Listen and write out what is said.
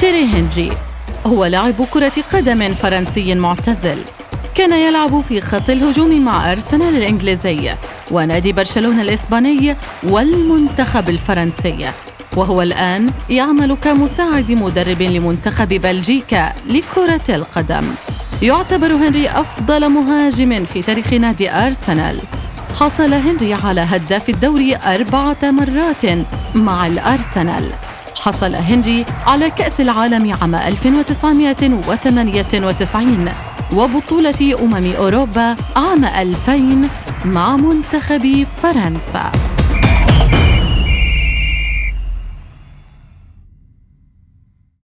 تيري هنري هو لاعب كرة قدم فرنسي معتزل. كان يلعب في خط الهجوم مع أرسنال الإنجليزي ونادي برشلونة الإسباني والمنتخب الفرنسي. وهو الآن يعمل كمساعد مدرب لمنتخب بلجيكا لكرة القدم. يعتبر هنري أفضل مهاجم في تاريخ نادي أرسنال. حصل هنري على هداف الدوري أربعة مرات مع الأرسنال. حصل هنري على كأس العالم عام 1998 وبطولة أمم أوروبا عام 2000 مع منتخب فرنسا.